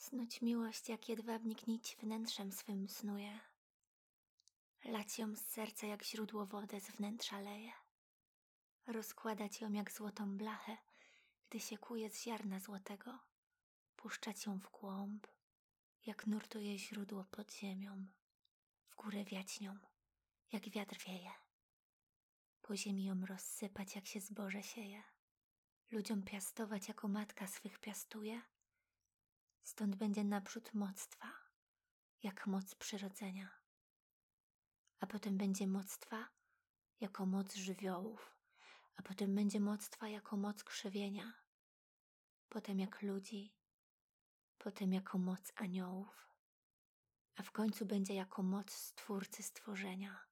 Snuć miłość, jak jedwabnik nić wnętrzem swym snuje. Lać ją z serca jak źródło wodę z wnętrza leje. Rozkładać ją jak złotą blachę, gdy się kuje z ziarna złotego. Puszczać ją w głąb, jak nurtuje źródło pod ziemią. W górę wiać nią, jak wiatr wieje. Po ziemi ją rozsypać, jak się zboże sieje. Ludziom piastować, jako matka swych piastuje. Stąd będzie naprzód moctwa, jak moc przyrodzenia. A potem będzie moctwa, jako moc żywiołów. A potem będzie moctwa, jako moc krzywienia. Potem jak ludzi, potem jako moc aniołów. A w końcu będzie jako moc Stwórcy stworzenia.